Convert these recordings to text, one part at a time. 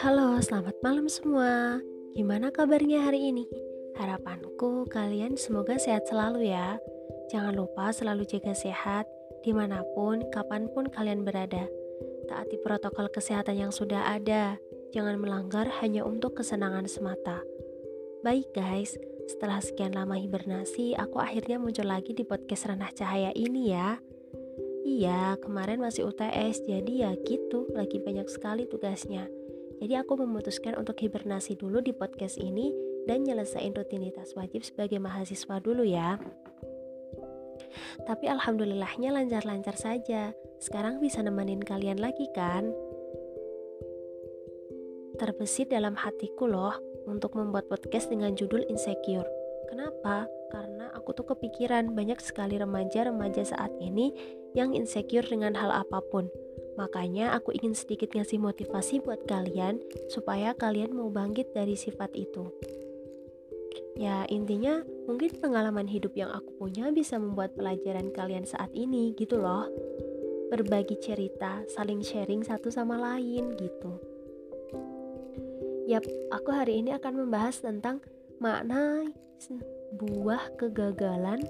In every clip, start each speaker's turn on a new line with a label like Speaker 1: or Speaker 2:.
Speaker 1: Halo, selamat malam semua. Gimana kabarnya hari ini? Harapanku kalian semoga sehat selalu ya. Jangan lupa selalu jaga sehat di mana pun, kapan pun kalian berada. Taati protokol kesehatan yang sudah ada. Jangan melanggar hanya untuk kesenangan semata. Baik guys, setelah sekian lama hibernasi, aku akhirnya muncul lagi di podcast Ranah Cahaya ini ya. Iya, kemarin masih UTS, jadi ya gitu, lagi banyak sekali tugasnya. Jadi aku memutuskan untuk hibernasi dulu di podcast ini dan nyelesain rutinitas wajib sebagai mahasiswa dulu ya. Tapi alhamdulillahnya lancar-lancar saja. Sekarang bisa nemenin kalian lagi kan? Terbesit dalam hatiku loh untuk membuat podcast dengan judul Insecure. Kenapa? Karena aku tuh kepikiran banyak sekali remaja-remaja saat ini yang insecure dengan hal apa pun Makanya aku ingin sedikit ngasih motivasi buat kalian supaya kalian mau bangkit dari sifat itu. Ya intinya mungkin pengalaman hidup yang aku punya bisa membuat pelajaran kalian saat ini gitu loh. Berbagi cerita, saling sharing satu sama lain gitu. Yap, aku hari ini akan membahas tentang makna buah kegagalan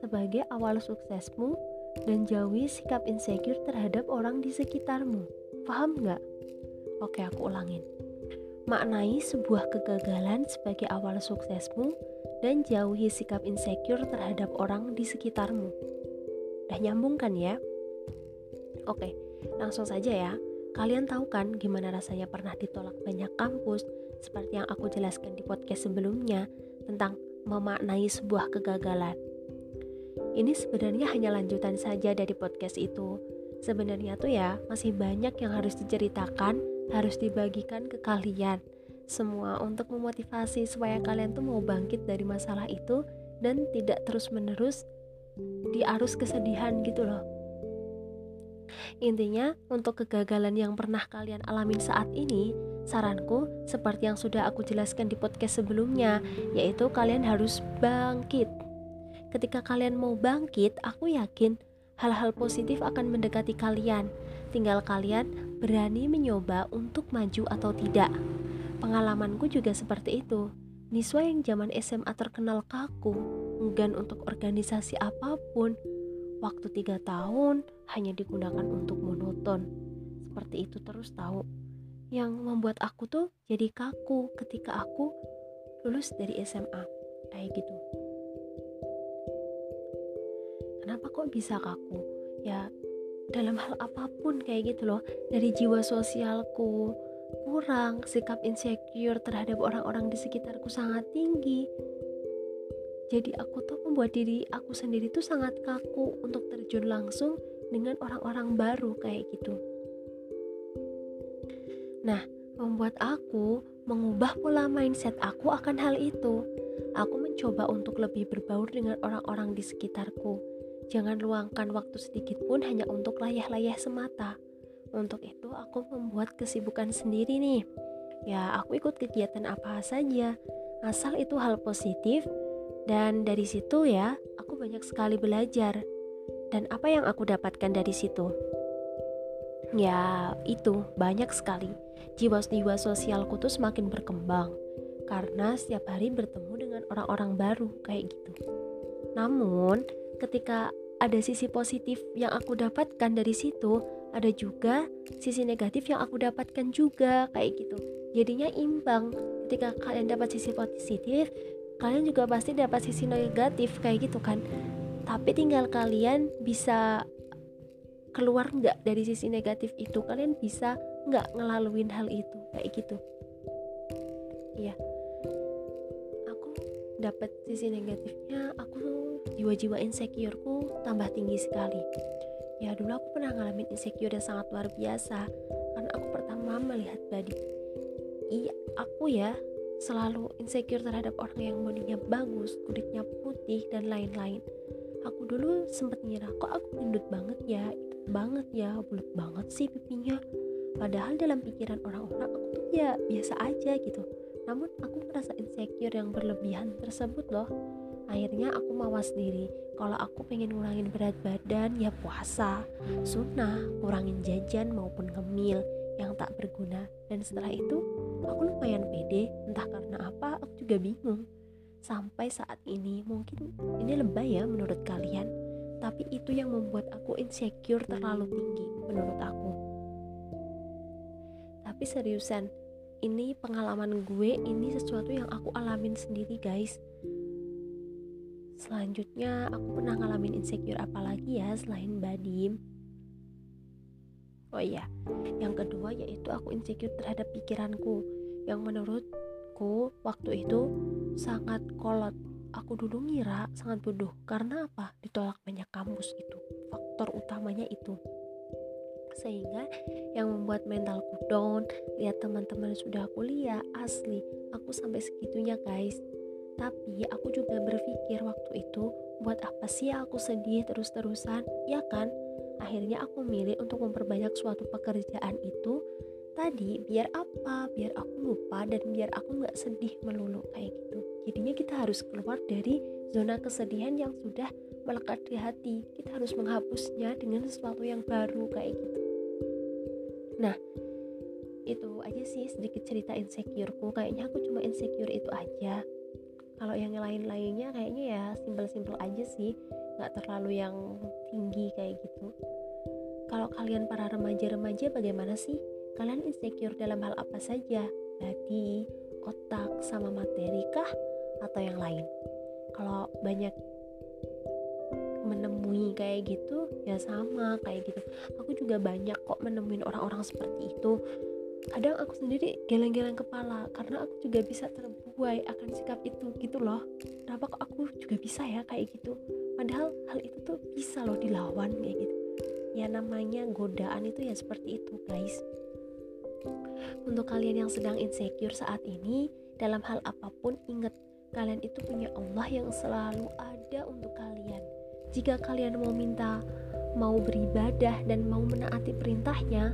Speaker 1: sebagai awal suksesmu dan jauhi sikap insecure terhadap orang di sekitarmu. Paham nggak? Oke, aku ulangin. Maknai sebuah kegagalan sebagai awal suksesmu dan jauhi sikap insecure terhadap orang di sekitarmu. Udah nyambung kan ya? Oke, langsung saja ya. Kalian tahu kan gimana rasanya pernah ditolak banyak kampus seperti yang aku jelaskan di podcast sebelumnya tentang memaknai sebuah kegagalan. Ini sebenarnya hanya lanjutan saja dari podcast itu. Sebenarnya tuh ya, masih banyak yang harus diceritakan, harus dibagikan ke kalian. Semua untuk memotivasi supaya kalian tuh mau bangkit dari masalah itu dan tidak terus-menerus di arus kesedihan gitu loh. Intinya, untuk kegagalan yang pernah kalian alamin saat ini, saranku seperti yang sudah aku jelaskan di podcast sebelumnya, yaitu kalian harus bangkit Ketika kalian mau bangkit, aku yakin hal-hal positif akan mendekati kalian. Tinggal kalian berani mencoba untuk maju atau tidak. Pengalamanku juga seperti itu. Niswa yang zaman SMA terkenal kaku, enggan untuk organisasi apa pun. Waktu tiga tahun hanya digunakan untuk monoton. Seperti itu terus tahu. Yang membuat aku tuh jadi kaku ketika aku lulus dari SMA. Kayak gitu. Kenapa kok bisa kaku? Ya dalam hal apa pun kayak gitu loh. Dari jiwa sosialku kurang sikap insecure terhadap orang-orang di sekitarku sangat tinggi. Jadi aku tuh membuat diri aku sendiri tuh sangat kaku untuk terjun langsung dengan orang-orang baru kayak gitu nah membuat aku mengubah pola mindset aku akan hal itu aku mencoba untuk lebih berbaur dengan orang-orang di sekitarku Jangan luangkan waktu sedikit pun hanya untuk layah-layah semata. Untuk itu aku membuat kesibukan sendiri nih. Ya, aku ikut kegiatan apa saja, asal itu hal positif dan dari situ ya, aku banyak sekali belajar. Dan apa yang aku dapatkan dari situ? Ya, itu banyak sekali. Jiwa-jiwa sosialku tuh semakin berkembang karena setiap hari bertemu dengan orang-orang baru kayak gitu. Namun, ketika ada sisi positif yang aku dapatkan dari situ, ada juga sisi negatif yang aku dapatkan juga kayak gitu. Jadinya imbang. Ketika kalian dapat sisi positif, kalian juga pasti dapat sisi negatif kayak gitu kan. Tapi tinggal kalian bisa keluar nggak dari sisi negatif itu, kalian bisa nggak ngelaluin hal itu kayak gitu. Iya. Aku dapat sisi negatifnya, aku jiwa-jiwa insecureku tambah tinggi sekali. Ya dulu aku pernah ngalamin insecure yang sangat luar biasa karena aku pertama melihat body. Iya, aku ya selalu insecure terhadap orang yang bodinya bagus, kulitnya putih dan lain-lain. Aku dulu sempat ngira kok aku gendut banget ya, banget ya, bulat banget sih pipinya. Padahal dalam pikiran orang-orang aku tuh ya biasa aja gitu. Namun aku merasa insecure yang berlebihan tersebut loh. Akhirnya aku mawas diri. Kalau aku pengen ngurangin berat badan ya puasa sunnah kurangin jajan maupun ngemil yang tak berguna. Dan setelah itu aku lumayan pede. Entah karena apa aku juga bingung. Sampai saat ini mungkin ini lebay ya menurut kalian tapi itu yang membuat aku insecure terlalu tinggi menurut aku. Tapi seriusan ini pengalaman gue ini sesuatu yang aku alamin sendiri guys. Selanjutnya aku pernah ngalamin insecure apalagi ya selain badim? Oh iya yang kedua yaitu aku insecure terhadap pikiranku. Yang menurutku waktu itu sangat kolot aku dulu ngira sangat bodoh. Karena apa? Ditolak banyak kampus itu. Faktor utamanya itu. Sehingga yang membuat mentalku down lihat teman-teman sudah kuliah asli aku sampai segitunya guys. Tapi aku juga berpikir waktu itu buat apa sih aku sedih terus-terusan? Ya kan? Akhirnya aku milih untuk memperbanyak suatu pekerjaan itu. Tadi biar apa? Biar aku lupa dan biar aku nggak sedih melulu kayak gitu jadinya kita harus keluar dari zona kesedihan yang sudah melekat di hati. Kita harus menghapusnya dengan sesuatu yang baru kayak gitu. Nah itu aja sih sedikit cerita insecureku. Kayaknya aku cuma insecure itu aja. Kalau yang lain-lainnya kayaknya ya simpel-simpel aja sih. Nggak terlalu yang tinggi kayak gitu. Kalau kalian para remaja-remaja bagaimana sih? Kalian insecure dalam hal apa saja? Body otak sama materi kah atau yang lain. Kalau banyak menemui kayak gitu ya sama kayak gitu. Aku juga banyak kok menemuin orang-orang seperti itu. Kadang aku sendiri geleng-geleng kepala karena aku juga bisa terbuai akan sikap itu gitu loh. Kenapa kok aku juga bisa ya kayak gitu? Padahal hal itu tuh bisa loh dilawan kayak gitu. Ya namanya godaan itu ya seperti itu guys. Untuk kalian yang sedang insecure saat ini dalam hal apa pun ingat kalian itu punya Allah yang selalu ada untuk kalian. Jika kalian mau minta mau beribadah dan mau menaati perintahnya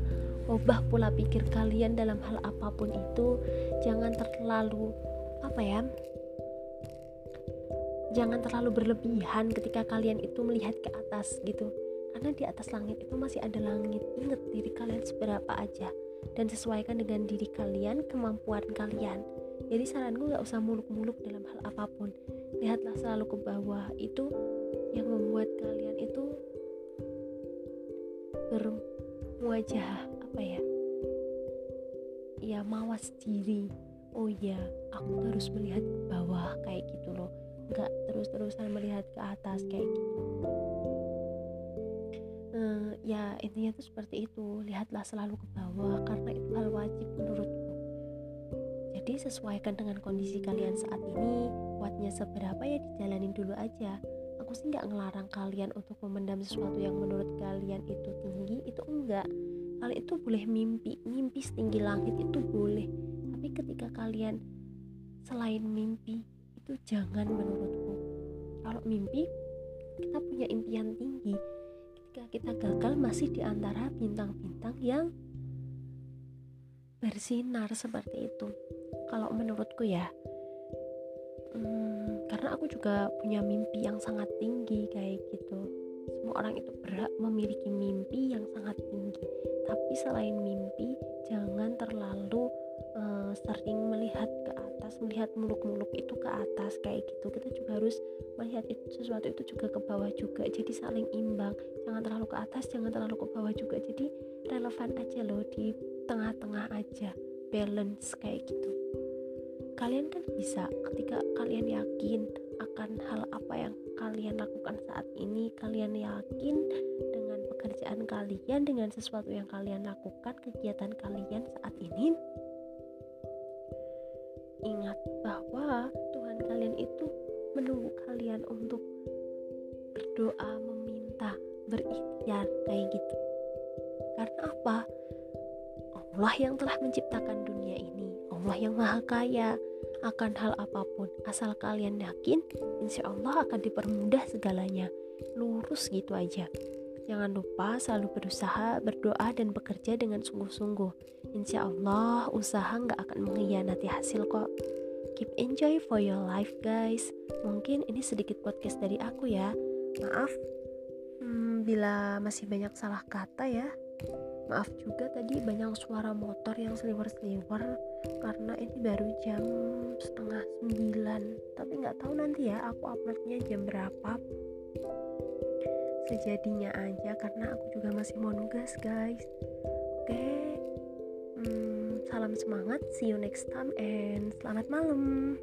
Speaker 1: ubah pola pikir kalian dalam hal apa pun itu. Jangan terlalu apa ya? Jangan terlalu berlebihan ketika kalian itu melihat ke atas gitu. Karena di atas langit itu masih ada langit. Ingat diri kalian seberapa aja dan sesuaikan dengan diri kalian kemampuan kalian jadi saranku gak usah muluk-muluk dalam hal apa pun. Lihatlah selalu ke bawah. Itu yang membuat kalian itu berwajah apa ya? Ya mawas diri. Oh ya aku harus melihat ke bawah kayak gitu loh. Nggak terus-terusan melihat ke atas kayak gitu. Uh, ya intinya tuh seperti itu. Lihatlah selalu ke bawah karena itu hal wajib menurutku jadi sesuaikan dengan kondisi kalian saat ini kuatnya seberapa ya dijalanin dulu aja. Aku sih nggak ngelarang kalian untuk memendam sesuatu yang menurut kalian itu tinggi itu enggak. Kalian itu boleh mimpi mimpi setinggi langit itu boleh. Tapi ketika kalian selain mimpi itu jangan menurutku. Kalau mimpi kita punya impian tinggi. Ketika kita gagal masih di antara bintang-bintang yang bersinar seperti itu kalau menurutku ya hmm, karena aku juga punya mimpi yang sangat tinggi kayak gitu. Semua orang itu berhak memiliki mimpi yang sangat tinggi. Tapi selain mimpi jangan terlalu uh, sering melihat ke atas melihat muluk-muluk itu ke atas kayak gitu. Kita juga harus melihat itu sesuatu itu juga ke bawah juga. Jadi saling imbang. Jangan terlalu ke atas jangan terlalu ke bawah juga. Jadi relevan aja loh di tengah-tengah aja. Balance kayak gitu kalian kan bisa ketika kalian yakin akan hal apa yang kalian lakukan saat ini kalian yakin dengan pekerjaan kalian dengan sesuatu yang kalian lakukan kegiatan kalian saat ini ingat bahwa Tuhan kalian itu menunggu kalian untuk berdoa, meminta, berikhtiar kayak gitu. Karena apa? Allah yang telah menciptakan dunia ini, Allah yang maha kaya akan hal apa pun. Asal kalian yakin, insya Allah akan dipermudah segalanya. Lurus gitu aja. Jangan lupa selalu berusaha, berdoa, dan bekerja dengan sungguh-sungguh. Insya Allah, usaha nggak akan mengkhianati hasil kok. keep enjoy for your life guys mungkin ini sedikit podcast dari aku ya maaf hmm, bila masih banyak salah kata ya maaf juga tadi banyak suara motor yang seliwer-seliwer karena ini baru jam setengah sembilan. Tapi nggak tahu nanti ya aku uploadnya jam berapa. Sejadinya aja karena aku juga masih mau nugas guys. Oke. Hmm, salam semangat. See you next time and selamat malam